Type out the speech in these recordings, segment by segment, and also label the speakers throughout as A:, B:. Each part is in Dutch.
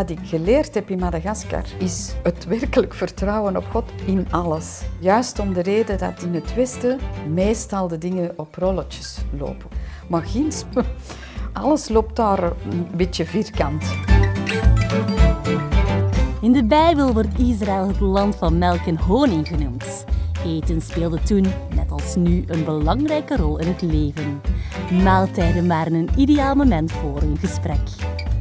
A: Wat ik geleerd heb in Madagaskar is het werkelijk vertrouwen op God in alles. Juist om de reden dat in het Westen meestal de dingen op rolletjes lopen. Maar ginds, alles loopt daar een beetje vierkant.
B: In de Bijbel wordt Israël het land van melk en honing genoemd. Eten speelde toen, net als nu, een belangrijke rol in het leven. Maaltijden waren een ideaal moment voor een gesprek.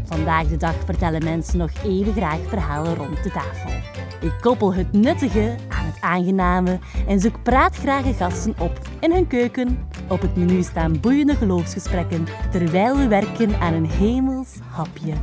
B: Vandaag de dag vertellen mensen nog even graag verhalen rond de tafel. Ik koppel het nuttige aan het aangename en zoek praatgrage gasten op in hun keuken. Op het menu staan boeiende geloofsgesprekken terwijl we werken aan een hemels hapje.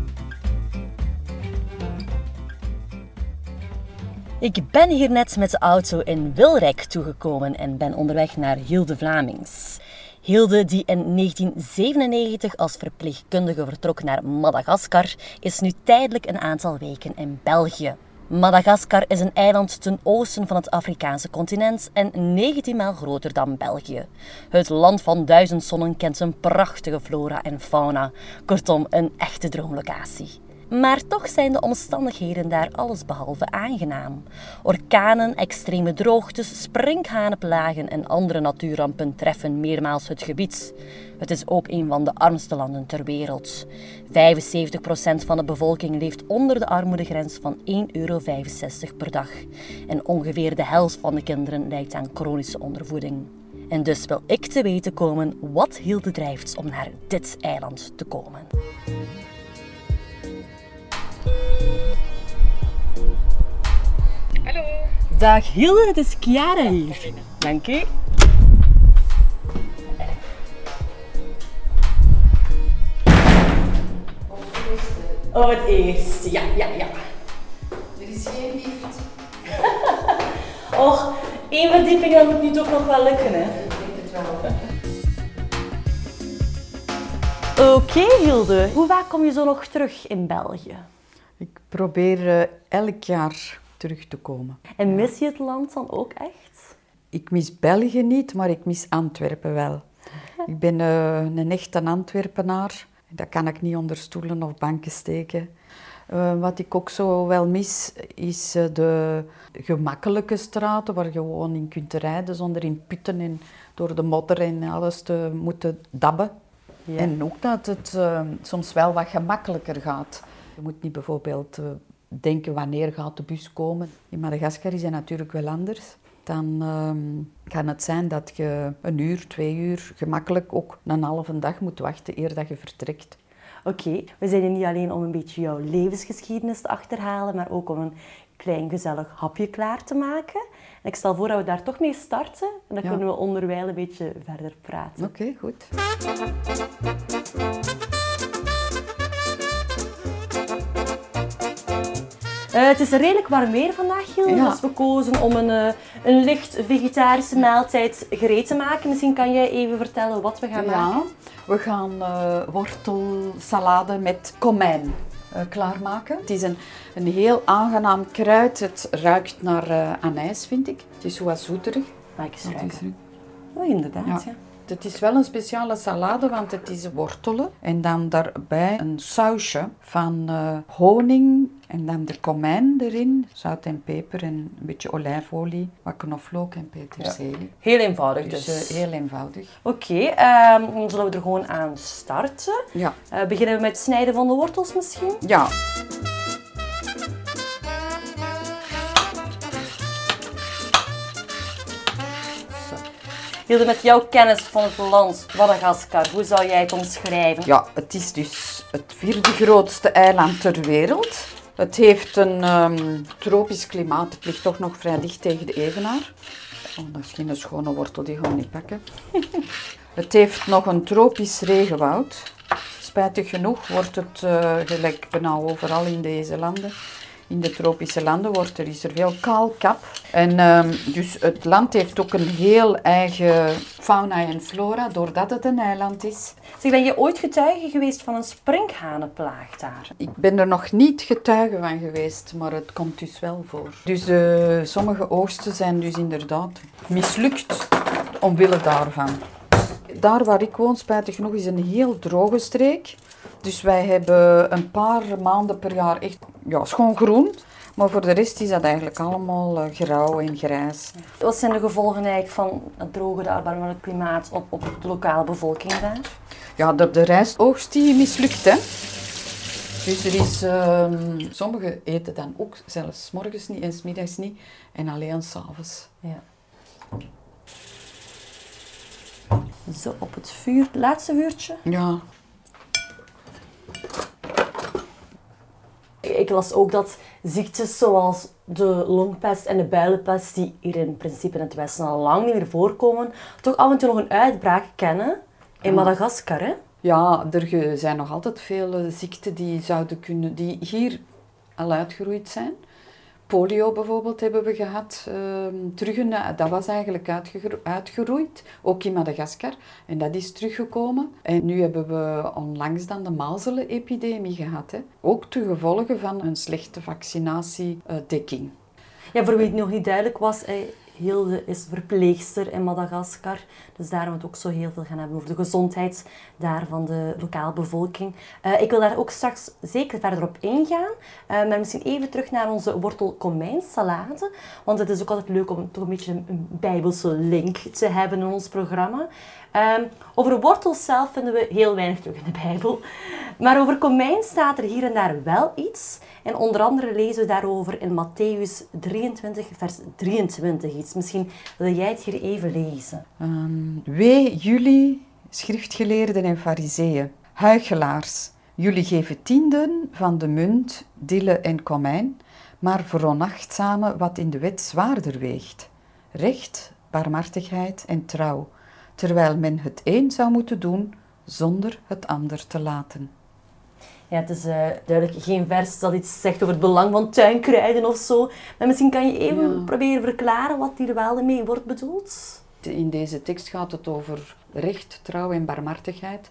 B: Ik ben hier net met de auto in Wilrijk toegekomen en ben onderweg naar Hilde Vlamings. Hilde, die in 1997 als verpleegkundige vertrok naar Madagaskar, is nu tijdelijk een aantal weken in België. Madagaskar is een eiland ten oosten van het Afrikaanse continent en 19 maal groter dan België. Het land van duizend zonnen kent een prachtige flora en fauna. Kortom, een echte droomlocatie. Maar toch zijn de omstandigheden daar allesbehalve aangenaam. Orkanen, extreme droogtes, sprinkhanenplagen en andere natuurrampen treffen meermaals het gebied. Het is ook een van de armste landen ter wereld. 75% van de bevolking leeft onder de armoedegrens van 1,65 euro per dag. En ongeveer de helft van de kinderen lijdt aan chronische ondervoeding. En dus wil ik te weten komen wat Hilde drijft om naar dit eiland te komen. Dag Hilde, het is Chiara hier. Dank u. Oh, het eerste. Ja, ja, ja.
A: Er is geen lift.
B: Och, één verdieping, dat moet nu toch nog wel lukken, hè?
A: Ik denk het wel.
B: Oké, Hilde. Hoe vaak kom je zo nog terug in België?
A: Ik probeer eh, elk jaar terug te komen.
B: En mis je het land dan ook echt?
A: Ik mis België niet, maar ik mis Antwerpen wel. Ik ben eh, een echte Antwerpenaar. Dat kan ik niet onder stoelen of banken steken. Eh, wat ik ook zo wel mis, is eh, de gemakkelijke straten waar je gewoon in kunt rijden zonder in putten en door de modder en alles te moeten dabben.
B: Ja.
A: En ook dat het soms wel wat gemakkelijker gaat. Je moet niet bijvoorbeeld denken wanneer gaat de bus komen. In Madagaskar is dat natuurlijk wel anders. Dan ehm, kan het zijn dat je een uur, twee uur gemakkelijk ook een halve dag moet wachten eer dat je vertrekt.
B: Oké, we zijn hier niet alleen om een beetje jouw levensgeschiedenis te achterhalen, maar ook om een klein gezellig hapje klaar te maken. En ik stel voor dat we daar toch mee starten en dan
A: Ja.
B: kunnen we onderwijl een beetje verder praten.
A: Oké, goed.
B: Eh, het is redelijk warm weer vandaag, Gil.
A: Ja.
B: Dus we kozen om een, eh, een licht vegetarische maaltijd gereed te maken. Misschien kan jij even vertellen wat we gaan
A: Ja,
B: maken.
A: we gaan eh, wortelsalade met komijn klaarmaken. Het is een, een heel aangenaam kruid. Het ruikt naar anijs, vind ik. Het is wat zoeterig.
B: Maak eens ruiken. Oh, inderdaad, ja.
A: Ja. Het is wel een speciale salade, want het is wortelen. En dan daarbij een sausje van honing en dan de komijn erin. Zout en peper en een beetje olijfolie, wat knoflook en peterselie.
B: Heel eenvoudig
A: Dus
B: dus.
A: eh, heel eenvoudig.
B: Oké, ehm, dan zullen we er gewoon aan starten.
A: Ja.
B: Eh, beginnen we met het snijden van de wortels misschien?
A: Ja.
B: Hilde, met jouw kennis van het land Madagaskar, hoe zou jij het omschrijven?
A: Ja, het is dus het vierde grootste eiland ter wereld. Het heeft een ehm, tropisch klimaat. Het ligt toch nog vrij dicht tegen de Evenaar. Oh, dat is geen schone wortel, die we niet pakken. het heeft nog een tropisch regenwoud. Spijtig genoeg wordt het, eh, gelijk overal in deze landen, in de tropische landen, wordt er, is er veel kaalkap. En ehm, dus het land heeft ook een heel eigen fauna en flora, doordat het een eiland is.
B: Zeg, ben je ooit getuige geweest van een sprinkhanenplaag daar?
A: Ik ben er nog niet getuige van geweest, maar het komt dus wel voor. Dus eh, sommige oogsten zijn dus inderdaad mislukt omwille daarvan. Daar waar ik woon, spijtig genoeg, is een heel droge streek. Dus wij hebben een paar maanden per jaar echt ja, schoon groen. Maar voor de rest is dat eigenlijk allemaal uh, grauw en grijs.
B: Wat zijn de gevolgen eigenlijk van het droge, de klimaat op, op de lokale bevolking daar?
A: Ja, de, de rijstoogst die mislukt, hè. Dus er is, um, sommigen eten dan ook zelfs s morgens niet en s middags niet en alleen s'avonds. Ja.
B: Zo, op het vuur, het laatste vuurtje.
A: Ja.
B: Ik las ook dat ziektes zoals de longpest en de builenpest, die hier in principe in het Westen al lang niet meer voorkomen, toch af en toe nog een uitbraak kennen in Madagaskar. Hè?
A: Ja, er zijn nog altijd veel eh, ziekten die, zouden kunnen, die hier al uitgeroeid zijn. Polio bijvoorbeeld hebben we gehad. Uh, terug een, dat was eigenlijk uitgeroeid, ook in Madagaskar. En dat is teruggekomen. En nu hebben we onlangs dan de mazelenepidemie gehad. Hè. Ook te gevolgen van een slechte vaccinatiedekking.
B: Ja, voor wie het nog niet duidelijk was, Hilde is verpleegster in Madagaskar. Dus daarom het ook zo heel veel gaan hebben over de gezondheid daar van de lokale bevolking. Uh, ik wil daar ook straks zeker verder op ingaan. Uh, maar misschien even terug naar onze wortelkomijnsalade. Want het is ook altijd leuk om toch een beetje een, bijbelse link te hebben in ons programma. Um, over wortels zelf vinden we heel weinig terug in de Bijbel. Maar over komijn staat er hier en daar wel iets. En onder andere lezen we daarover in Matthäus 23, vers 23 iets. Misschien wil jij het hier even lezen.
A: Um, wee jullie, schriftgeleerden en fariseeën, huichelaars. Jullie geven tienden van de munt, dille en komijn, maar veronachtzamen wat in de wet zwaarder weegt. Recht, barmhartigheid en trouw, terwijl men het een zou moeten doen zonder het ander te laten.
B: Ja, het is uh, duidelijk geen vers dat iets zegt over het belang van tuinkruiden of zo. Maar misschien kan je even proberen verklaren wat hier wel mee wordt bedoeld.
A: In deze tekst gaat het over recht, trouw en barmhartigheid.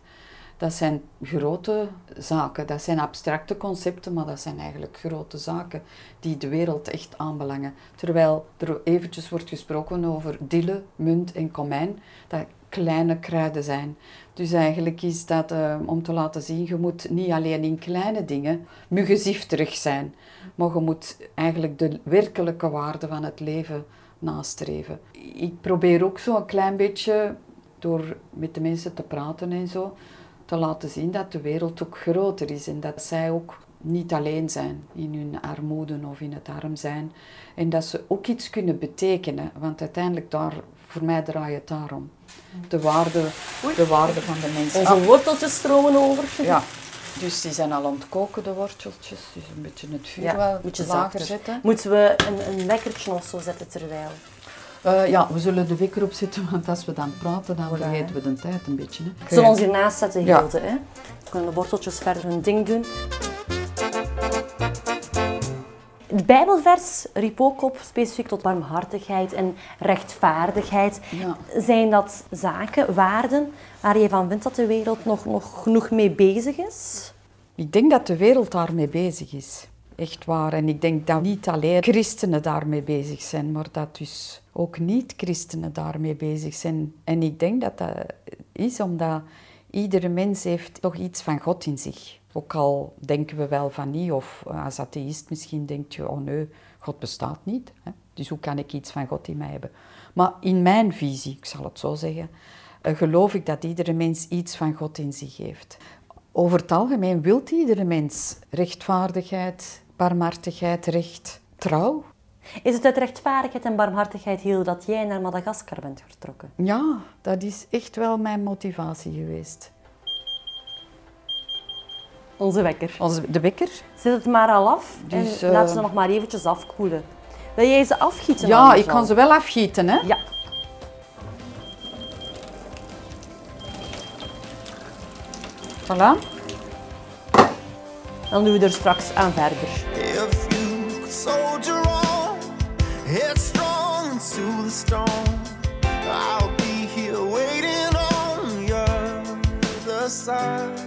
A: Dat zijn grote zaken, dat zijn abstracte concepten, maar dat zijn eigenlijk grote zaken die de wereld echt aanbelangen. Terwijl er eventjes wordt gesproken over dille, munt en komijn, dat kleine kruiden zijn. Dus eigenlijk is dat uh, om te laten zien, je moet niet alleen in kleine dingen muggenzifterig zijn, maar je moet eigenlijk de werkelijke waarde van het leven nastreven. Ik probeer ook zo een klein beetje, door met de mensen te praten en zo, te laten zien dat de wereld ook groter is en dat zij ook niet alleen zijn in hun armoede of in het arm zijn. En dat ze ook iets kunnen betekenen, want uiteindelijk daar, voor mij draait het daarom de waarde, de waarde van de mensen.
B: Onze ah. worteltjes stromen over.
A: Ja, dus die zijn al aan het koken, de worteltjes. Dus een beetje het vuur ja, wel lager zetten.
B: Moeten we een, een wekkertje of zo zetten terwijl?
A: Uh, ja, we zullen de wekker opzetten, want als we dan praten, dan vergeten we de tijd een beetje. Hè.
B: Zullen we ons hiernaast zetten, Hilde? Ja. Hè? Dan kunnen de worteltjes verder hun ding doen. Het Bijbelvers riep ook op specifiek tot barmhartigheid en rechtvaardigheid. Ja. Zijn dat zaken, waarden, waar je van vindt dat de wereld nog, nog genoeg mee bezig is?
A: Ik denk dat de wereld daarmee bezig is. Echt waar. En ik denk dat niet alleen christenen daarmee bezig zijn, maar dat dus ook niet-christenen daarmee bezig zijn. En ik denk dat dat is omdat iedere mens heeft toch iets van God in zich. Ook al denken we wel van niet, of als atheïst misschien denkt je, oh nee, God bestaat niet. Hè? Dus hoe kan ik iets van God in mij hebben? Maar in mijn visie, ik zal het zo zeggen, eh, geloof ik dat iedere mens iets van God in zich heeft. Over het algemeen wil iedere mens rechtvaardigheid, barmhartigheid, recht, trouw.
B: Is het uit rechtvaardigheid en barmhartigheid heel dat jij naar Madagaskar bent vertrokken?
A: Ja, dat is echt wel mijn motivatie geweest.
B: Onze wekker.
A: Onze, de wekker.
B: Zet het maar al af dus, en laat ze uh, nog maar eventjes afkoelen. Wil jij ze afgieten?
A: Ja, ik kan ze wel afgieten, hè?
B: Ja.
A: Voilà.
B: Dan doen we er straks aan verder. If you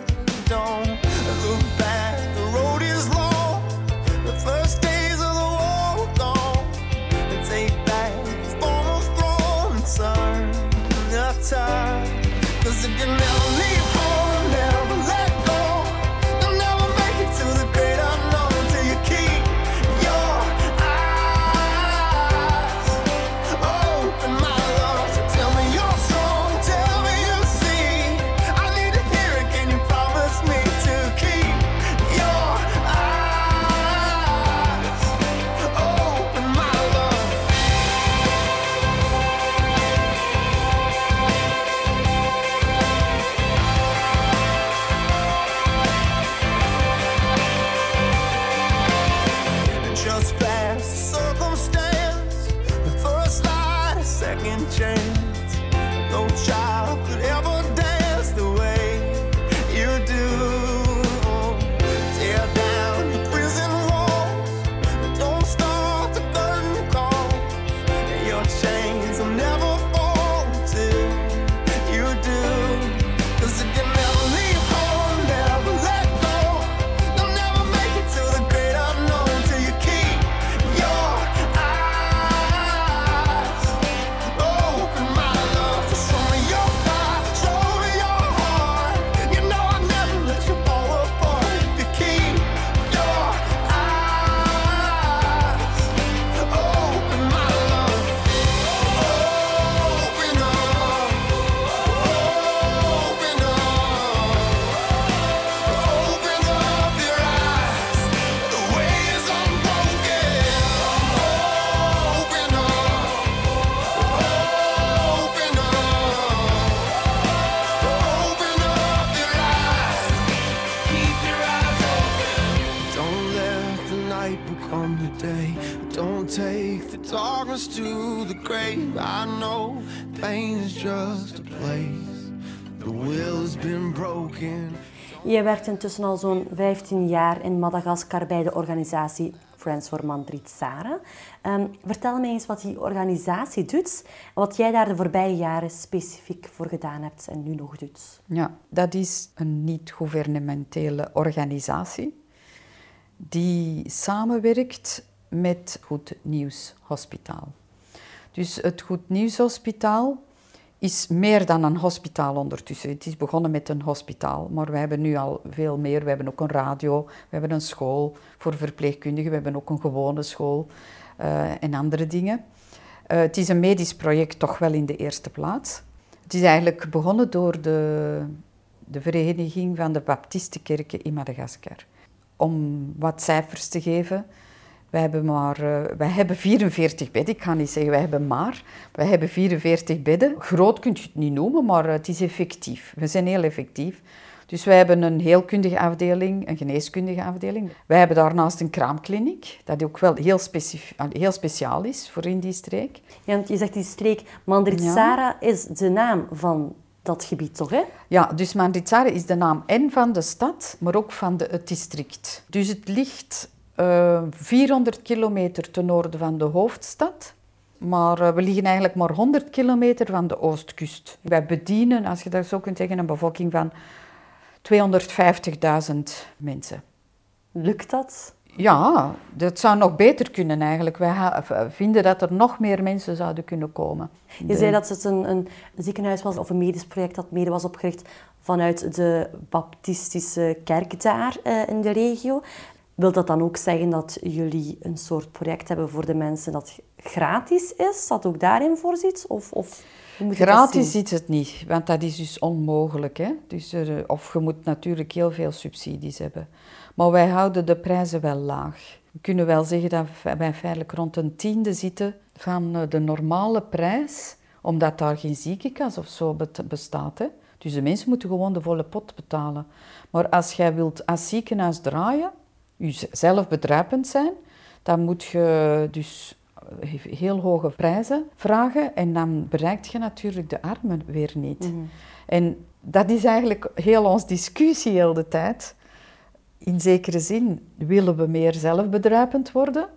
B: werkt intussen al zo'n 15 jaar in Madagaskar bij de organisatie Friends for Mandritsara. Ehm, vertel mij eens wat die organisatie doet en wat jij daar de voorbije jaren specifiek voor gedaan hebt en nu nog doet.
A: Ja, dat is een niet-governementele organisatie die samenwerkt met Goed Nieuws Hospitaal. Dus het Goed Nieuws Hospitaal is meer dan een hospitaal ondertussen. Het is begonnen met een hospitaal, maar we hebben nu al veel meer. We hebben ook een radio, we hebben een school voor verpleegkundigen, we hebben ook een gewone school eh, en andere dingen. Eh, het is een medisch project toch wel in de eerste plaats. Het is eigenlijk begonnen door de, de Vereniging van de Baptistenkerken in Madagaskar. Om wat cijfers te geven, wij hebben maar eh, wij hebben 44 bedden. Ik ga niet zeggen wij hebben maar. Wij hebben 44 bedden. Groot kun je het niet noemen, maar het is effectief. We zijn heel effectief. Dus wij hebben een heelkundige afdeling, een geneeskundige afdeling. Wij hebben daarnaast een kraamkliniek, dat ook wel heel, specif- heel speciaal is voor in die streek.
B: Ja, want je zegt die streek Mandritsara is de naam van dat gebied, toch? Hè?
A: Ja, dus Mandritsara is de naam en van de stad, maar ook van de, het district. Dus het ligt eh, 400 kilometer ten noorden van de hoofdstad. Maar eh, we liggen eigenlijk maar 100 kilometer van de oostkust. Wij bedienen, als je dat zo kunt zeggen, een bevolking van 250.000 mensen.
B: Lukt dat?
A: Ja, dat zou nog beter kunnen eigenlijk. Wij vinden dat er nog meer mensen zouden kunnen komen.
B: Je zei dat het een, een ziekenhuis was of een medisch project dat mede was opgericht vanuit de baptistische kerk daar eh, in de regio. Wil dat dan ook zeggen dat jullie een soort project hebben voor de mensen dat gratis is? Dat ook daarin voorziet? Of, of
A: Gratis
B: zien?
A: is het niet, want dat is dus onmogelijk. Hè? Dus er, of je moet natuurlijk heel veel subsidies hebben. Maar wij houden de prijzen wel laag. We kunnen wel zeggen dat wij feitelijk rond een tiende zitten van eh, de normale prijs, omdat daar geen ziekenkas of zo bestaat. Hè? Dus de mensen moeten gewoon de volle pot betalen. Maar als jij wilt als ziekenhuis draaien, jezelf bedrijvend zijn, dan moet je dus heel hoge prijzen vragen en dan bereikt je natuurlijk de armen weer niet. En dat is eigenlijk heel ons discussie heel de tijd. In zekere zin willen we meer zelfbedruipend worden,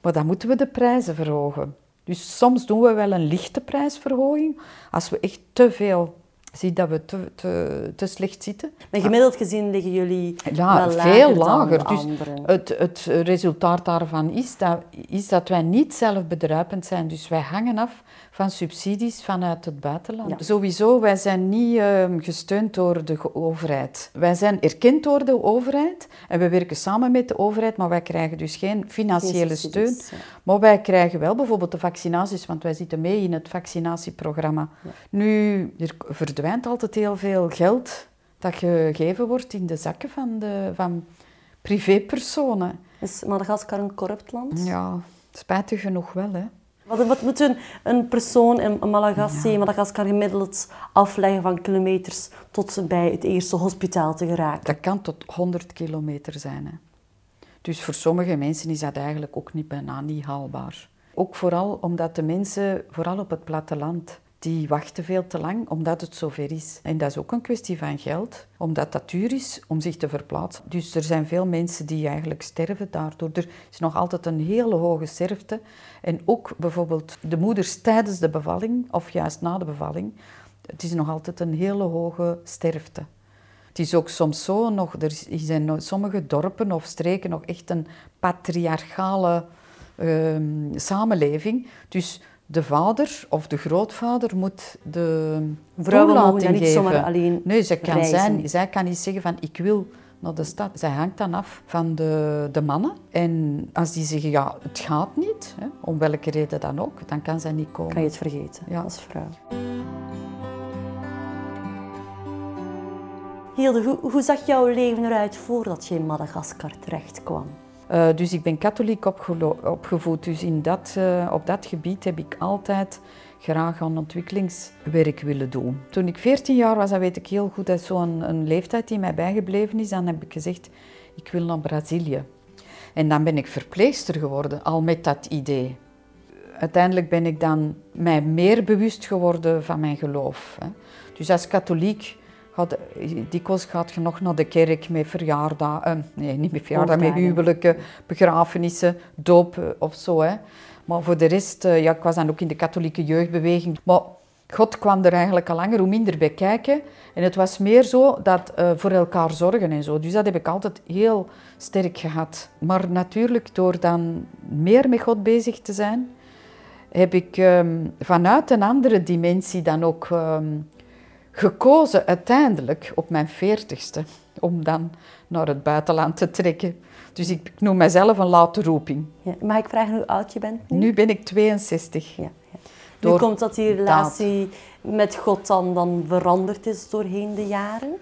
A: maar dan moeten we de prijzen verhogen. Dus soms doen we wel een lichte prijsverhoging als we echt te veel zie dat we te, te, te slecht zitten.
B: Maar gemiddeld gezien liggen jullie
A: Ja,
B: wel
A: veel
B: lager. Dan
A: Dus het, het resultaat daarvan is dat, is dat wij niet zelfbedruipend zijn. Dus wij hangen af van subsidies vanuit het buitenland.
B: Ja.
A: Sowieso, wij zijn niet ehm, gesteund door de overheid. Wij zijn erkend door de overheid en we werken samen met de overheid, maar wij krijgen dus geen financiële steun.
B: ja.
A: Maar wij krijgen wel bijvoorbeeld de vaccinaties, want wij zitten mee in het vaccinatieprogramma. Nu, er verdwijnt altijd heel veel geld dat gegeven wordt in de zakken van, de, van privépersonen.
B: Is Madagaskar een corrupt land?
A: Ja, spijtig genoeg wel, hè.
B: Wat, wat moet een, een persoon in Malagasy, Madagaskar gemiddeld afleggen van kilometers tot bij het eerste hospitaal te geraken?
A: Dat kan tot 100 kilometer zijn. Hè. Dus voor sommige mensen is dat eigenlijk ook niet, bijna niet haalbaar. Ook vooral omdat de mensen, vooral op het platteland, die wachten veel te lang omdat het zover is. En dat is ook een kwestie van geld, omdat dat duur is om zich te verplaatsen. Dus er zijn veel mensen die eigenlijk sterven daardoor. Er is nog altijd een hele hoge sterfte. En ook bijvoorbeeld de moeders tijdens de bevalling, of juist na de bevalling, het is nog altijd een hele hoge sterfte. Het is ook soms zo, nog, er zijn sommige dorpen of streken nog echt een patriarchale ehm, samenleving. Dus de vader of de grootvader moet de
B: Vrouwen mogen niet
A: geven.
B: zomaar alleen
A: Nee, zij kan,
B: reizen.
A: zijn, zij kan niet zeggen van ik wil naar de stad. Zij hangt dan af van de, de mannen. En als die zeggen ja, het gaat niet, hè, om welke reden dan ook, dan kan zij niet komen.
B: Kan je het vergeten
A: Ja.
B: als vrouw? Hilde, hoe, hoe zag jouw leven eruit voordat je in Madagaskar terecht kwam?
A: Eh, dus ik ben katholiek opgevoed, dus in dat, eh, op dat gebied heb ik altijd graag aan ontwikkelingswerk willen doen. Toen ik 14 jaar was, dan weet ik heel goed, dat is zo'n een leeftijd die mij bijgebleven is, dan heb ik gezegd, ik wil naar Brazilië. En dan ben ik verpleegster geworden, al met dat idee. Uiteindelijk ben ik dan mij meer bewust geworden van mijn geloof. Hè. Dus als katholiek gaat, dikwijls gaat je nog naar de kerk met verjaardagen, nee, niet met verjaardagen, met huwelijken, begrafenissen, doop eh, of zo. Hè. Maar voor de rest, eh, ja, ik was dan ook in de katholieke jeugdbeweging. Maar God kwam er eigenlijk al langer hoe minder bij kijken. En het was meer zo dat eh, voor elkaar zorgen en zo. Dus dat heb ik altijd heel sterk gehad. Maar natuurlijk, door dan meer met God bezig te zijn, heb ik ehm, vanuit een andere dimensie dan ook ehm, gekozen uiteindelijk op mijn veertigste om dan naar het buitenland te trekken. Dus ik noem mezelf een late roeping.
B: Ja, mag ik vragen hoe oud je bent nu?
A: Nu ben ik 62.
B: Ja, ja. Nu
A: Door
B: komt dat die relatie met God dan, dan veranderd is doorheen de jaren?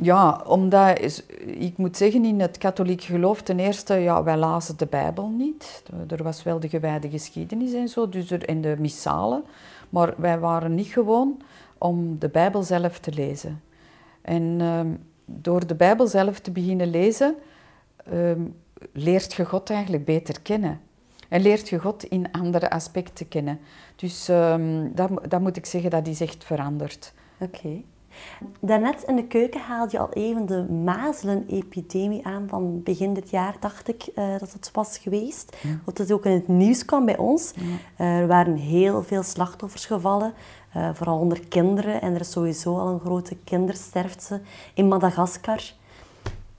A: Ja, omdat is- ik moet zeggen, in het katholiek geloof, ten eerste, ja, wij lazen de Bijbel niet. Er was wel de gewijde geschiedenis en zo, dus er, en de missalen. Maar wij waren niet gewoon om de Bijbel zelf te lezen. En ehm, door de Bijbel zelf te beginnen lezen, ehm, leert je God eigenlijk beter kennen. En leert je God in andere aspecten kennen. Dus ehm, dat, dat moet ik zeggen, dat is echt veranderd.
B: Oké. Daarnet in de keuken haalde je al even de mazelenepidemie aan van begin dit jaar, dacht ik eh, dat het was geweest. Dat het ook in het nieuws kwam bij ons. Er waren heel veel slachtoffers gevallen, eh, vooral onder kinderen. En er is sowieso al een grote kindersterfte in Madagaskar.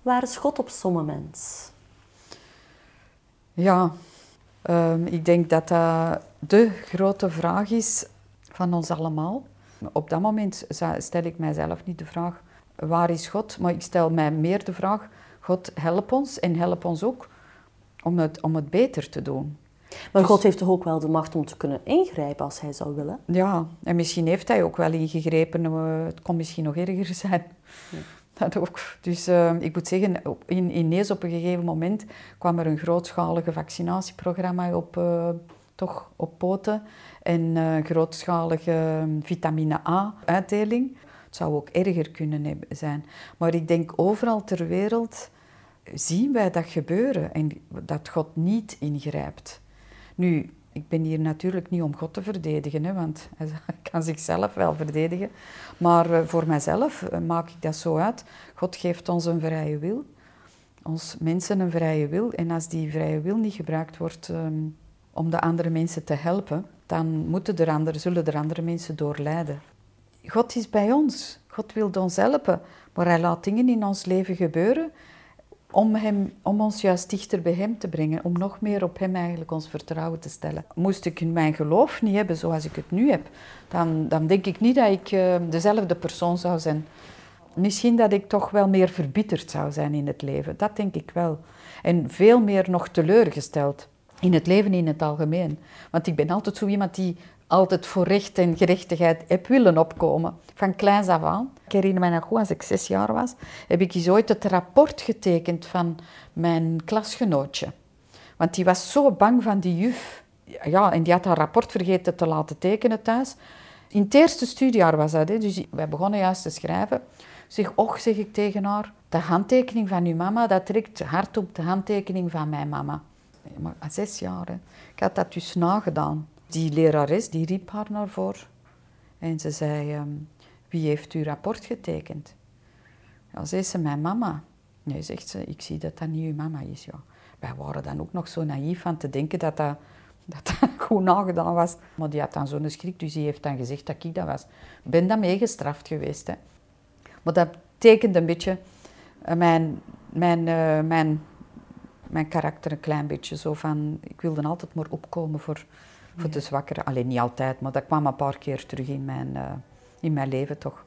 B: Waar is God op zo'n moment?
A: Ja, ehm, ik denk dat dat de grote vraag is van ons allemaal. Op dat moment stel ik mijzelf niet de vraag, waar is God? Maar ik stel mij meer de vraag, God help ons en help ons ook om het, om het beter te doen.
B: Maar
A: Dus-
B: God heeft toch ook wel de macht om te kunnen ingrijpen als hij zou willen?
A: Ja, en misschien heeft hij ook wel ingegrepen. eh, Het kon misschien nog erger zijn. Dat ook. Dus eh, ik moet zeggen, in, ineens op een gegeven moment kwam er een grootschalige vaccinatieprogramma op, eh, toch op poten. En eh grootschalige eh, vitamine A-uitdeling. Het zou ook erger kunnen zijn. Maar ik denk overal ter wereld zien wij dat gebeuren en dat God niet ingrijpt. Nu, ik ben hier natuurlijk niet om God te verdedigen, hè, want hij kan zichzelf wel verdedigen. Maar eh, voor mijzelf eh, maak ik dat zo uit. God geeft ons een vrije wil, ons mensen een vrije wil. En als die vrije wil niet gebruikt wordt ehm, om de andere mensen te helpen, dan moeten er andere, zullen er andere mensen door lijden. God is bij ons. God wil ons helpen. Maar hij laat dingen in ons leven gebeuren om, hem, om ons juist dichter bij hem te brengen. Om nog meer op hem eigenlijk ons vertrouwen te stellen. Moest ik mijn geloof niet hebben zoals ik het nu heb, dan, dan denk ik niet dat ik eh, dezelfde persoon zou zijn. Misschien dat ik toch wel meer verbitterd zou zijn in het leven. Dat denk ik wel. En veel meer nog teleurgesteld in het leven in het algemeen. Want ik ben altijd zo iemand die altijd voor recht en gerechtigheid heb willen opkomen. Van kleins af aan. Ik herinner me nog goed, als ik zes jaar was, heb ik eens ooit het rapport getekend van mijn klasgenootje. Want die was zo bang van die juf. Ja, en die had haar rapport vergeten te laten tekenen thuis. In het eerste studiejaar was dat, hè. dus wij begonnen juist te schrijven. Zeg, och, zeg ik tegen haar, de handtekening van uw mama, dat trekt hard op de handtekening van mijn mama. Ja, Maar zes jaar. Ik had dat dus nagedaan. Die lerares, die riep haar naar voren. En ze zei, ehm, wie heeft uw rapport getekend? Ja, zei ze, mijn mama. Nee, zegt ze, ik zie dat dat niet uw mama is. Ja. Wij waren dan ook nog zo naïef van te denken dat dat, dat, goed nagedaan was. Maar die had dan zo'n schrik, dus die heeft dan gezegd dat ik dat was. Ik ben dan meegestraft geweest. Hè. Maar dat tekent een beetje eh, mijn, mijn, eh, mijn, mijn karakter een klein beetje. Zo van, ik wilde altijd maar opkomen voor, voor de zwakkeren. Alleen niet altijd, maar dat kwam een paar keer terug in mijn, eh, in mijn leven toch.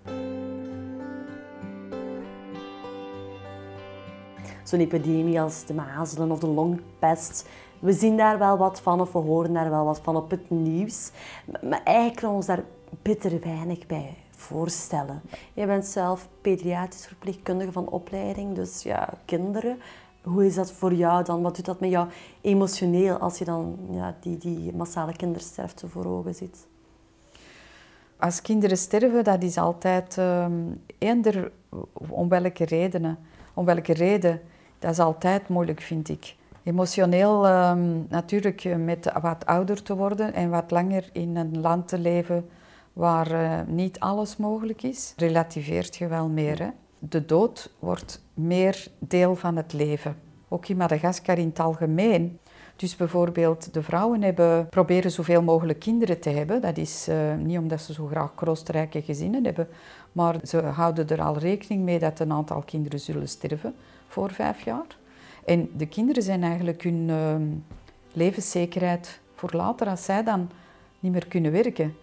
B: Zo'n epidemie als de mazelen of de longpest. We zien daar wel wat van of we horen daar wel wat van op het nieuws. Maar- Maar eigenlijk kunnen we ons daar bitter weinig bij voorstellen. Je bent zelf pediatrisch verpleegkundige van opleiding, dus ja, kinderen. Hoe is dat voor jou dan? Wat doet dat met jou emotioneel als je dan ja, die, die massale kindersterfte voor ogen ziet?
A: Als kinderen sterven, dat is altijd ehm, eender om welke redenen. Om welke reden, dat is altijd moeilijk, vind ik. Emotioneel ehm, natuurlijk eh, met wat ouder te worden en wat langer in een land te leven waar eh, niet alles mogelijk is, relativeert je wel meer. Hè? De dood wordt meer deel van het leven. Ook in Madagaskar in het algemeen. Dus bijvoorbeeld de vrouwen hebben, proberen zoveel mogelijk kinderen te hebben. Dat is eh, niet omdat ze zo graag kroostrijke gezinnen hebben, maar ze houden er al rekening mee dat een aantal kinderen zullen sterven voor vijf jaar. En de kinderen zijn eigenlijk hun ehm, levenszekerheid voor later, als zij dan niet meer kunnen werken.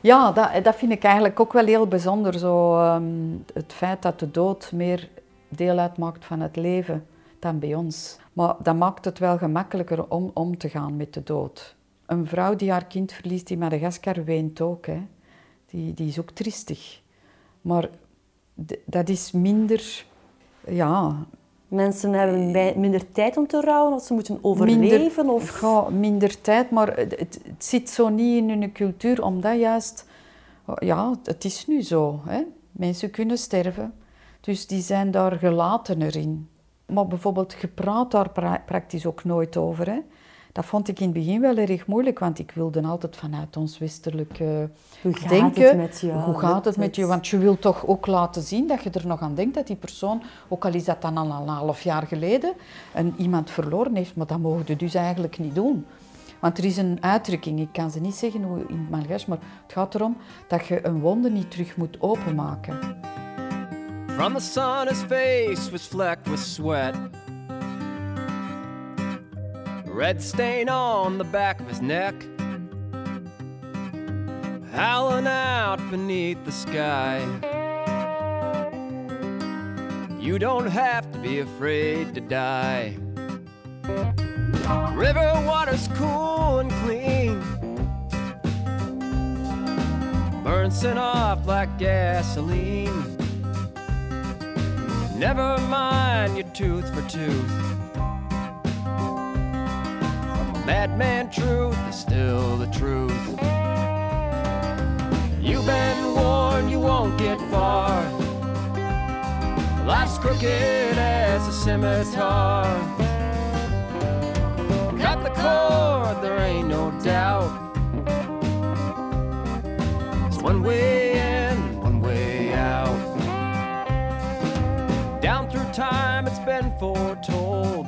A: Ja, dat, dat vind ik eigenlijk ook wel heel bijzonder. Zo, ehm, het feit dat de dood meer deel uitmaakt van het leven dan bij ons. Maar dat maakt het wel gemakkelijker om om te gaan met de dood. Een vrouw die haar kind verliest in Madagaskar weent ook. Hè. Die, die is ook triestig. Maar dat is minder... Ja,
B: Mensen hebben bij- minder tijd om te rouwen of ze moeten overleven?
A: minder,
B: of...
A: ja, minder tijd, maar het, het, het zit zo niet in hun cultuur, omdat juist, ja, het is nu zo. Hè? Mensen kunnen sterven, dus die zijn daar gelatener in. Maar bijvoorbeeld, je praat daar pra- praktisch ook nooit over. Hè? Dat vond ik in het begin wel erg moeilijk, want ik wilde altijd vanuit ons westelijke
B: Hoe gaat
A: denken,
B: het met jou?
A: hoe gaat het met je? Want je wilt toch ook laten zien dat je er nog aan denkt dat die persoon, ook al is dat dan al een half jaar geleden, een, iemand verloren heeft. Maar dat mogen je dus eigenlijk niet doen. Want er is een uitdrukking, ik kan ze niet zeggen hoe in het maar het gaat erom dat je een wonde niet terug moet openmaken.
C: From the sun, his face was flecked with sweat. Red stain on the back of his neck. Howling out beneath the sky. You don't have to be afraid to die. River water's cool and clean. Bouncing off like gasoline. Never mind your tooth for tooth. From a madman, truth is still the truth. You've been warned you won't get far. Life's crooked as a scimitar. Cut the cord, there ain't no doubt. It's one way foretold.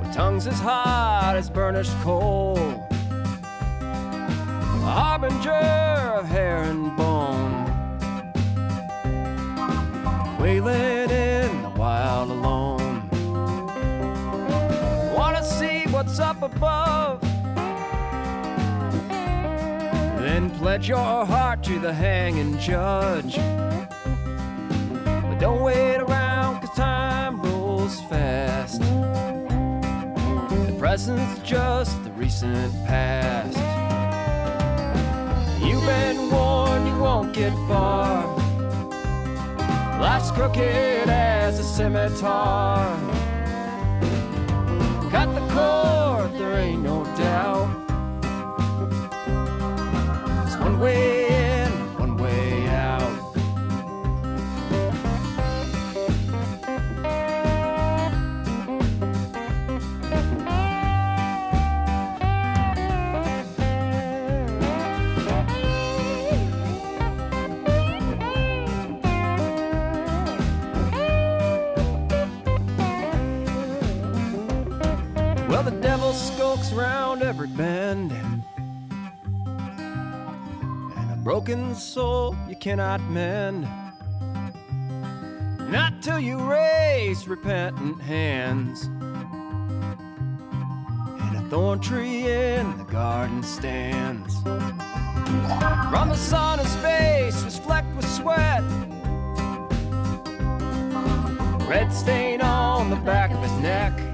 C: With tongues as hot as burnished coal. a harbinger of hair and bone. Wailing in the wild alone. Wanna see what's up above? Then pledge your heart to the hanging judge. Don't wait around, cause time rolls fast. The present's just the recent past. You've been warned you won't get far. Life's crooked as a scimitar. Cut the cord, there ain't no doubt. It's one way devil round every bend. And a broken soul you cannot mend. Not till you raise repentant hands. And a thorn tree in the garden stands. His face was flecked with sweat. Red stain on the back of his neck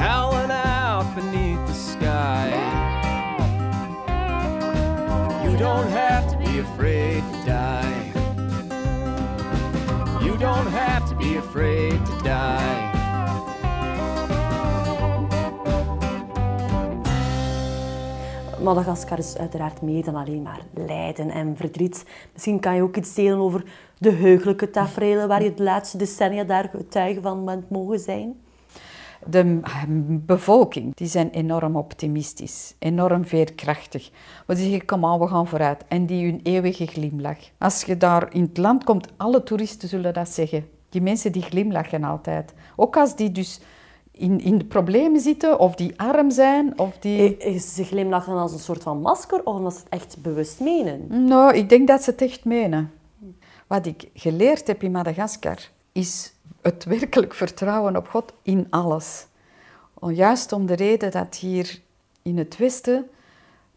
C: howling out beneath the sky. You don't have to be afraid to die. You don't have to be afraid to die.
B: Madagaskar is uiteraard meer dan alleen maar lijden en verdriet. Misschien kan je ook iets delen over de heugelijke tafereelen waar je de laatste decennia daar getuige van bent mogen zijn.
A: De bevolking die zijn enorm optimistisch, enorm veerkrachtig. Maar die zeggen, kom aan, we gaan vooruit. En die hun eeuwige glimlach. Als je daar in het land komt, alle toeristen zullen dat zeggen. Die mensen die glimlachen altijd. Ook als die dus in, in de problemen zitten, of die arm zijn, of die...
B: Eh, Ze glimlachen als een soort van masker of omdat ze het echt bewust menen?
A: Nou, ik denk dat ze het echt menen. Wat ik geleerd heb in Madagaskar, is het werkelijk vertrouwen op God in alles. Juist om de reden dat hier in het Westen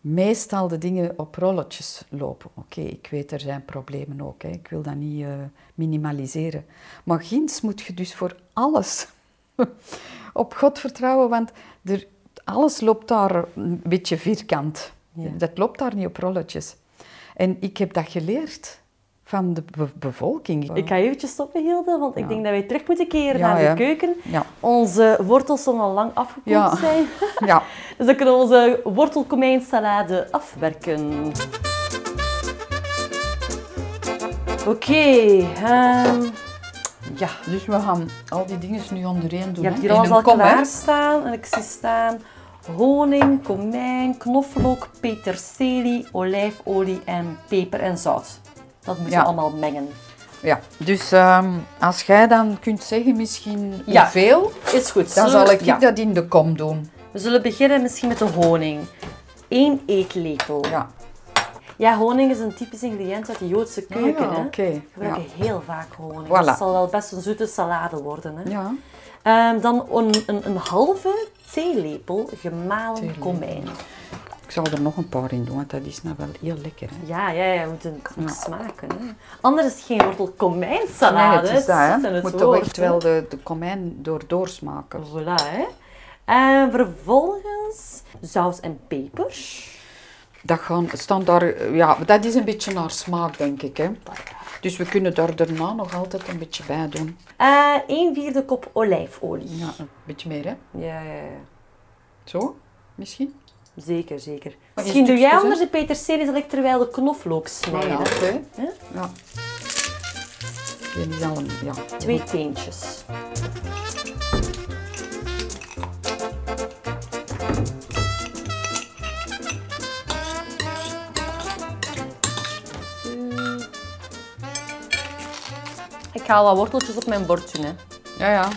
A: meestal de dingen op rolletjes lopen. Oké, ik weet, er zijn problemen ook. Hè. Ik wil dat niet eh, minimaliseren. Maar ginds moet je dus voor alles op God vertrouwen, want er, alles loopt daar een beetje vierkant.
B: Ja.
A: Dat loopt daar niet op rolletjes. En ik heb dat geleerd van de be- bevolking.
B: Ik ga eventjes stoppen, Hilde, want ik denk dat wij terug moeten keren naar de keuken. Onze wortels zullen al lang afgekoeld
A: Ja.
B: zijn.
A: Ja.
B: Dus dan kunnen we onze wortelkomijnsalade afwerken. Oké, ehm,
A: ja, dus we gaan al die dingen nu ondereen doen.
B: je hebt hier alles al
A: kom, hè.
B: klaarstaan. En ik zie staan honing, komijn, knoflook, peterselie, olijfolie en peper en zout. Dat moeten
A: Ja.
B: we allemaal mengen.
A: Ja, dus ehm, als jij dan kunt zeggen misschien
B: Ja.
A: hoeveel,
B: Is goed.
A: dan
B: Zullen
A: zal ik
B: ja.
A: dat in de kom doen.
B: We zullen beginnen misschien met de honing. 1 eetlepel.
A: Ja,
B: Ja, honing is een typisch ingrediënt uit de Joodse keuken.
A: Ah, ja,
B: hè.
A: oké.
B: We gebruiken heel vaak honing.
A: Voilà.
B: Het zal wel best een zoete salade worden. Hè.
A: ja.
B: Ehm, dan een, een, een halve theelepel gemalen komijn.
A: Ik zal er nog een paar in doen, want dat is nou wel heel lekker. Hè.
B: Ja, ja, ja, we moeten het smaken. Hè. Anders geen wortel komijnsalade.
A: Nee, het is dat, hè.
B: het
A: moet toch echt wel de, de komijn door doorsmaken.
B: Voilà, hè. En vervolgens zout en peper.
A: Dat gaan, staan daar, eh, ja, dat is een beetje naar smaak, denk ik. Hè. Dus we kunnen daar daarna nog altijd een beetje bij doen.
B: Eh 1 vierde kop olijfolie.
A: Ja, een beetje meer, hè.
B: Ja, ja, ja.
A: Zo, misschien.
B: Zeker, zeker. Misschien
A: is
B: doe jij anders de peterselie, terwijl de knoflook
A: Ja,
B: snijden.
A: oké. Ja. Is al een, ja.
B: Twee teentjes. Ik ga wat worteltjes op mijn bord doen. Hè.
A: Ja, ja.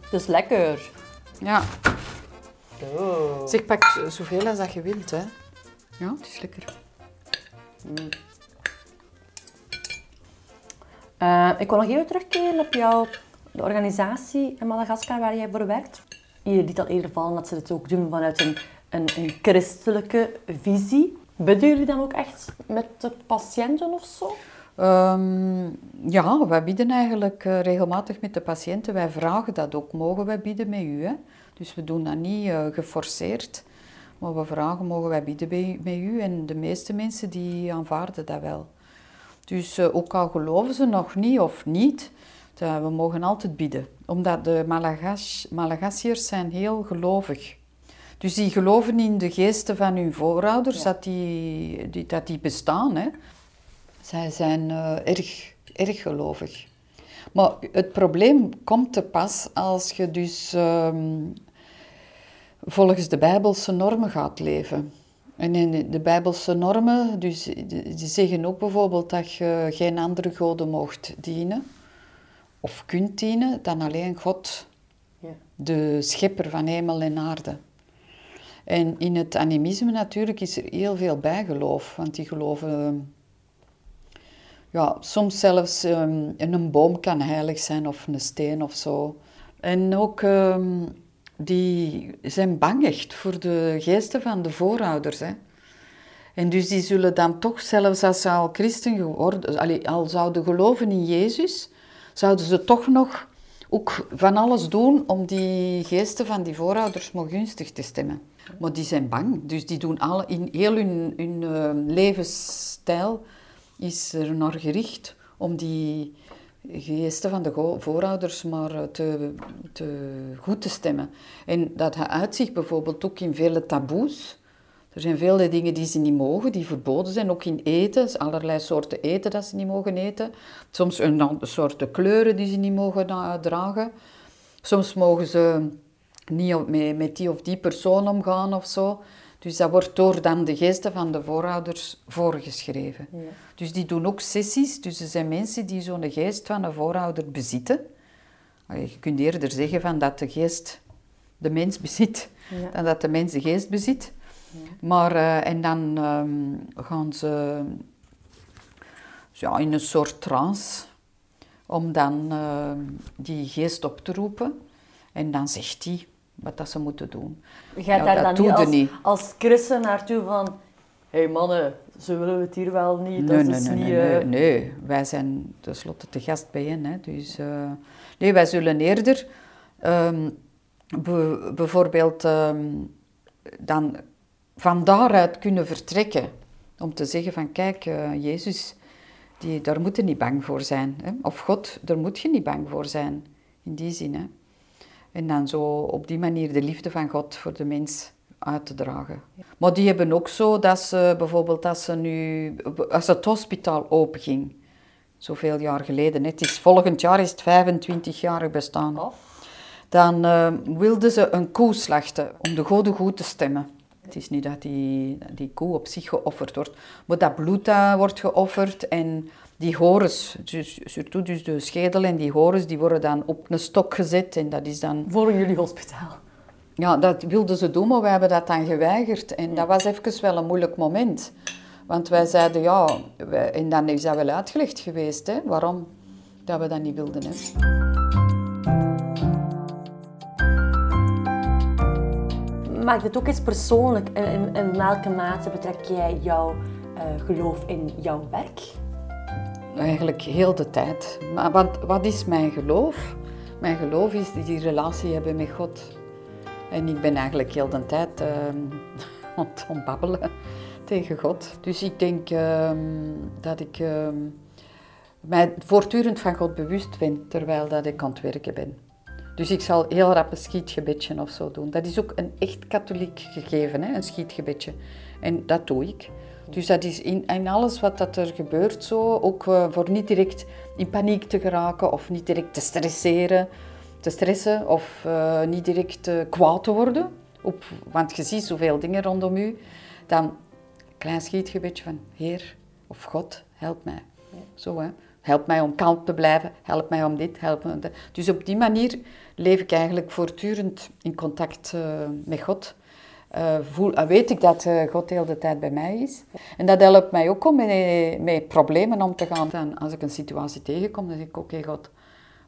B: Het is lekker.
A: Ja.
B: Zo.
A: Zeg, pak zoveel als dat je wilt, hè. Ja, het is lekker.
B: Eh, ik wil nog even terugkeren op jouw de organisatie in Madagaskar waar jij voor werkt. Je liet al eerder vallen dat ze het ook doen vanuit een, een, een christelijke visie. Bidden jullie dan ook echt met de patiënten of zo?
A: Ehm, ja, wij bieden eigenlijk eh, regelmatig met de patiënten. Wij vragen dat ook. Mogen wij bieden met u? Hè? Dus we doen dat niet eh, geforceerd. Maar we vragen, mogen wij bieden bij- u? En de meeste mensen die aanvaarden dat wel. Dus eh, ook al geloven ze nog niet of niet, dat we mogen altijd bieden. Omdat de Malagas, Malagasiërs zijn heel gelovig. Dus die geloven in de geesten van hun voorouders, dat, die, die, dat die bestaan. Hè. Zij zijn eh, erg, erg gelovig. Maar het probleem komt te pas als je dus ehm, volgens de Bijbelse normen gaat leven. En in de Bijbelse normen, dus die zeggen ook bijvoorbeeld dat je geen andere goden mocht dienen of kunt dienen dan alleen God,
B: Ja.
A: de schepper van hemel en aarde. En in het animisme natuurlijk is er heel veel bijgeloof, want die geloven ja, soms zelfs ehm, een boom kan heilig zijn of een steen of zo. En ook ehm, die zijn bang echt voor de geesten van de voorouders. Hè. En dus die zullen dan toch, zelfs als ze al christen geworden, al zouden geloven in Jezus, zouden ze toch nog ook van alles doen om die geesten van die voorouders maar gunstig te stemmen. Maar die zijn bang, dus die doen alle, in heel hun, hun eh, levensstijl is er naar gericht om die geesten van de voorouders maar eh, te, te goed te stemmen. En dat uitzicht bijvoorbeeld ook in vele taboes. Er zijn vele dingen die ze niet mogen, die verboden zijn, ook in eten. Allerlei soorten eten dat ze niet mogen eten. Soms een soorten kleuren die ze niet mogen dragen. Soms mogen ze niet met die of die persoon omgaan of zo. Dus dat wordt door dan de geesten van de voorouders voorgeschreven. Dus die doen ook sessies. Dus er zijn mensen die zo'n geest van een voorouder bezitten. Je kunt eerder zeggen van dat de geest de mens bezit,
B: Ja.
A: dan dat de mens de geest bezit. Maar, eh, en dan ehm, gaan ze ja, in een soort trance om dan ehm, die geest op te roepen. En dan zegt hij wat dat ze moeten doen.
B: Je gaat
A: Ja,
B: daar
A: dat
B: dan niet
A: je
B: als,
A: niet.
B: als christen naartoe van... Hé hey mannen, zo willen we het hier wel niet.
A: Nee,
B: dat
A: nee,
B: is
A: nee,
B: niet...
A: nee, nee,
B: eh,
A: nee. Wij zijn tenslotte te gast bij hen. Hè. Dus, eh, nee, wij zullen eerder ehm, be- bijvoorbeeld ehm, dan van daaruit kunnen vertrekken. Om te zeggen van kijk, eh, Jezus, die, daar moet je niet bang voor zijn. Hè. Of God, daar moet je niet bang voor zijn. In die zin. Hè. En dan zo op die manier de liefde van God voor de mens uit te dragen. Maar die hebben ook zo dat ze bijvoorbeeld als ze nu, als het hospitaal openging, zoveel jaar geleden, het is volgend jaar is het 25 jaar bestaan, dan eh, wilden ze een koe slachten om de goden goed te stemmen. Het is niet dat die, die koe op zich geofferd wordt, maar dat bloed dat wordt geofferd en die horens, dus, surtout dus de schedel en die horens, die worden dan op een stok gezet en dat is dan
B: Voor jullie hospitaal.
A: ja, dat wilden ze doen, maar wij hebben dat dan geweigerd. En dat was even wel een moeilijk moment. Want wij zeiden, ja, wij- en dan is dat wel uitgelegd geweest, hè, waarom dat we dat niet wilden. Hè.
B: Maakt het ook eens persoonlijk? In, in, in welke mate betrek jij jouw eh, geloof in jouw werk?
A: Eigenlijk heel de tijd. Maar want wat is mijn geloof? Mijn geloof is die relatie hebben met God. En ik ben eigenlijk heel de tijd ehm aan het ontbabbelen tegen God. Dus ik denk ehm, dat ik ehm, mij voortdurend van God bewust ben terwijl dat ik aan het werken ben. Dus ik zal heel rap een schietgebedje of zo doen. Dat is ook een echt katholiek gegeven, hè? een schietgebedje. En dat doe ik. Dus dat is in, in alles wat dat er gebeurt zo, ook eh, voor niet direct in paniek te geraken of niet direct te stresseren, te stressen of eh, niet direct eh, kwaad te worden. Op, want je ziet zoveel dingen rondom u. Dan een klein schietgebedje van Heer of God, help mij. Zo hè. help mij om kalm te blijven, help mij om dit, help mij om dat. Dus op die manier leef ik eigenlijk voortdurend in contact met God. Eh, voel, eh, weet ik dat eh, God de hele tijd bij mij is. En dat helpt mij ook om met, met problemen om te gaan. En als ik een situatie tegenkom, dan zeg ik, oké God,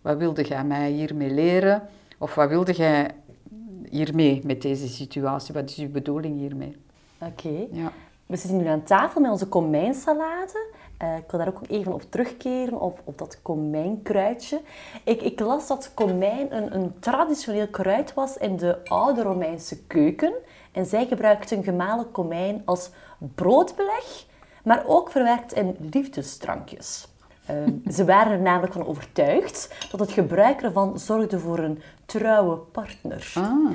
A: wat wilde jij mij hiermee leren? Of wat wilde jij hiermee met deze situatie? Wat is uw bedoeling hiermee?
B: Oké.
A: Ja.
B: We zitten nu aan tafel met onze komijnsalade. Eh, ik wil daar ook even op terugkeren, op, op dat komijnkruidje. Ik, ik las dat komijn een, een traditioneel kruid was in de oude Romeinse keuken. En zij gebruikten gemalen komijn als broodbeleg, maar ook verwerkt in liefdesdrankjes. Eh, ze waren er namelijk van overtuigd dat het gebruik ervan zorgde voor een trouwe partner.
A: Ah.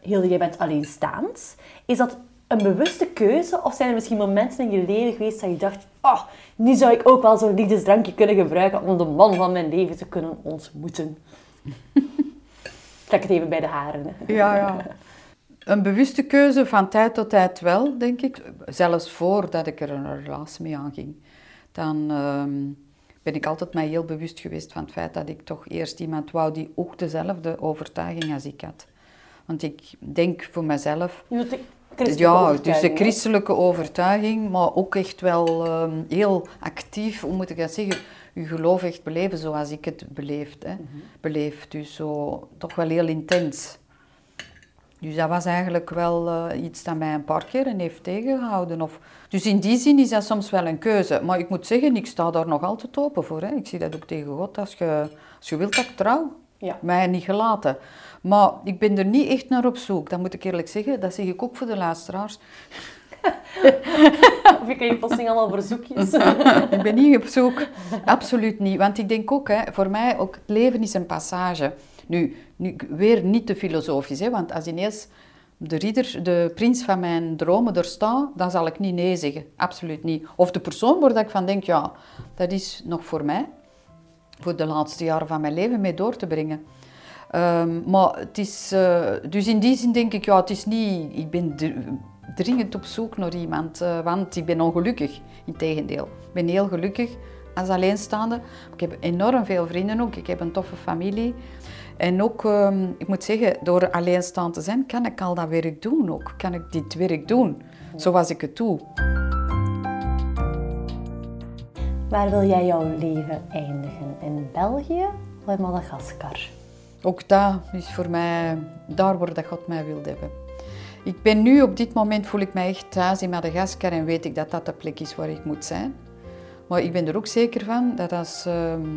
B: Hilde, jij bent alleenstaand. Is dat een bewuste keuze of zijn er misschien momenten in je leven geweest dat je dacht, oh, nu zou ik ook wel zo'n liefdesdrankje kunnen gebruiken om de man van mijn leven te kunnen ontmoeten? Trek het even bij de haren.
A: Ja, ja. Een bewuste keuze van tijd tot tijd wel, denk ik. Zelfs voordat ik er een relatie mee aanging. Dan ehm, ben ik altijd mij heel bewust geweest van het feit dat ik toch eerst iemand wou die ook dezelfde overtuiging als ik had. Want ik denk voor mezelf...
B: Je wilt de christelijke
A: Ja, dus de christelijke overtuiging, maar ook echt wel ehm, heel actief, hoe moet ik dat zeggen, je geloof echt beleven zoals ik het beleefd, hè. beleef. Dus zo, toch wel heel intens. Dus dat was eigenlijk wel eh, iets dat mij een paar keer heeft tegengehouden. Of, dus in die zin is dat soms wel een keuze. Maar ik moet zeggen, ik sta daar nog altijd open voor. Hè. Ik zie dat ook tegen God. Als je, als je wilt dat ik trouw,
B: Ja.
A: mij niet gelaten. Maar ik ben er niet echt naar op zoek. Dat moet ik eerlijk zeggen. Dat zeg ik ook voor de luisteraars.
B: Of je krijgt plotseling allemaal verzoekjes.
A: ik ben niet op zoek. Absoluut niet. Want ik denk ook, hè, voor mij, ook het leven is een passage. Nu, nu weer niet te filosofisch, hè, want als ineens de ridder, de prins van mijn dromen er staat, dan zal ik niet nee zeggen. Absoluut niet. Of de persoon waar ik van denk, ja, dat is nog voor mij. Voor de laatste jaren van mijn leven mee door te brengen. Ehm, maar het is, eh, dus in die zin denk ik, ja, het is niet, ik ben dr- dringend op zoek naar iemand, eh, want ik ben ongelukkig. Integendeel, ik ben heel gelukkig als alleenstaande. Ik heb enorm veel vrienden ook, ik heb een toffe familie. En ook, ehm, ik moet zeggen, door alleenstaand te zijn, kan ik al dat werk doen ook. Kan ik dit werk doen, zoals ik het doe.
B: Waar wil jij jouw leven eindigen? In België of in Madagaskar?
A: Ook dat is voor mij daar waar dat God mij wil hebben. Ik ben nu op dit moment voel ik mij echt thuis in Madagaskar en weet ik dat dat de plek is waar ik moet zijn. Maar ik ben er ook zeker van dat als ehm,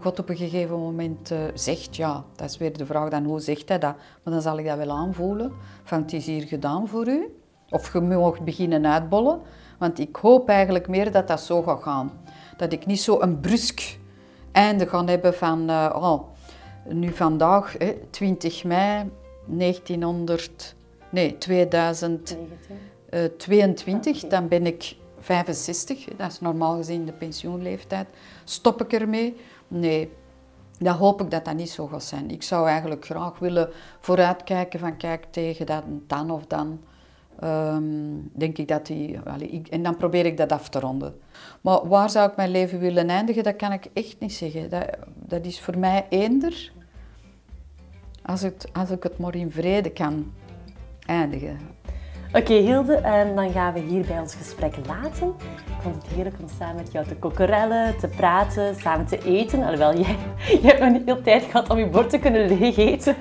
A: God op een gegeven moment eh, zegt, ja, dat is weer de vraag dan hoe zegt hij dat, maar dan zal ik dat wel aanvoelen, van het is hier gedaan voor u. Of je mag beginnen uitbollen, want ik hoop eigenlijk meer dat dat zo gaat gaan. Dat ik niet zo een brusk einde ga hebben van, eh, oh, nu vandaag, hè, 20 mei 1900, nee, 2022, dan ben ik 65, hè, dat is normaal gezien de pensioenleeftijd. Stop ik ermee? Nee, dan hoop ik dat dat niet zo gaat zijn. Ik zou eigenlijk graag willen vooruitkijken van kijk tegen dat dan of dan. ehm, denk ik dat die, ik, en dan probeer ik dat af te ronden. Maar waar zou ik mijn leven willen eindigen, dat kan ik echt niet zeggen. Dat, dat is voor mij eender als, het, als ik het maar in vrede kan eindigen.
B: Oké Hilde, en dan gaan we hier bij ons gesprek laten. Ik vond het heerlijk om samen met jou te kokerellen, te praten, samen te eten. Alhoewel, jij, jij hebt nog niet veel tijd gehad om je bord te kunnen leeg eten.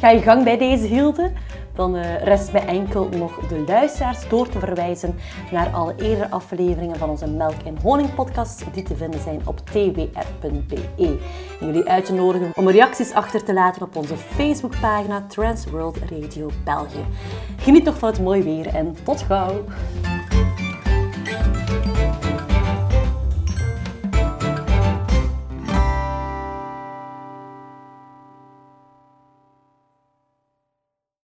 B: Ga je gang bij deze Hilde. Dan eh, rest mij enkel nog de luisteraars door te verwijzen naar alle eerdere afleveringen van onze Melk en Honing podcast die te vinden zijn op twr.be. En jullie uit te nodigen om reacties achter te laten op onze Facebookpagina Trans World Radio België. Geniet nog van het mooie weer en tot gauw!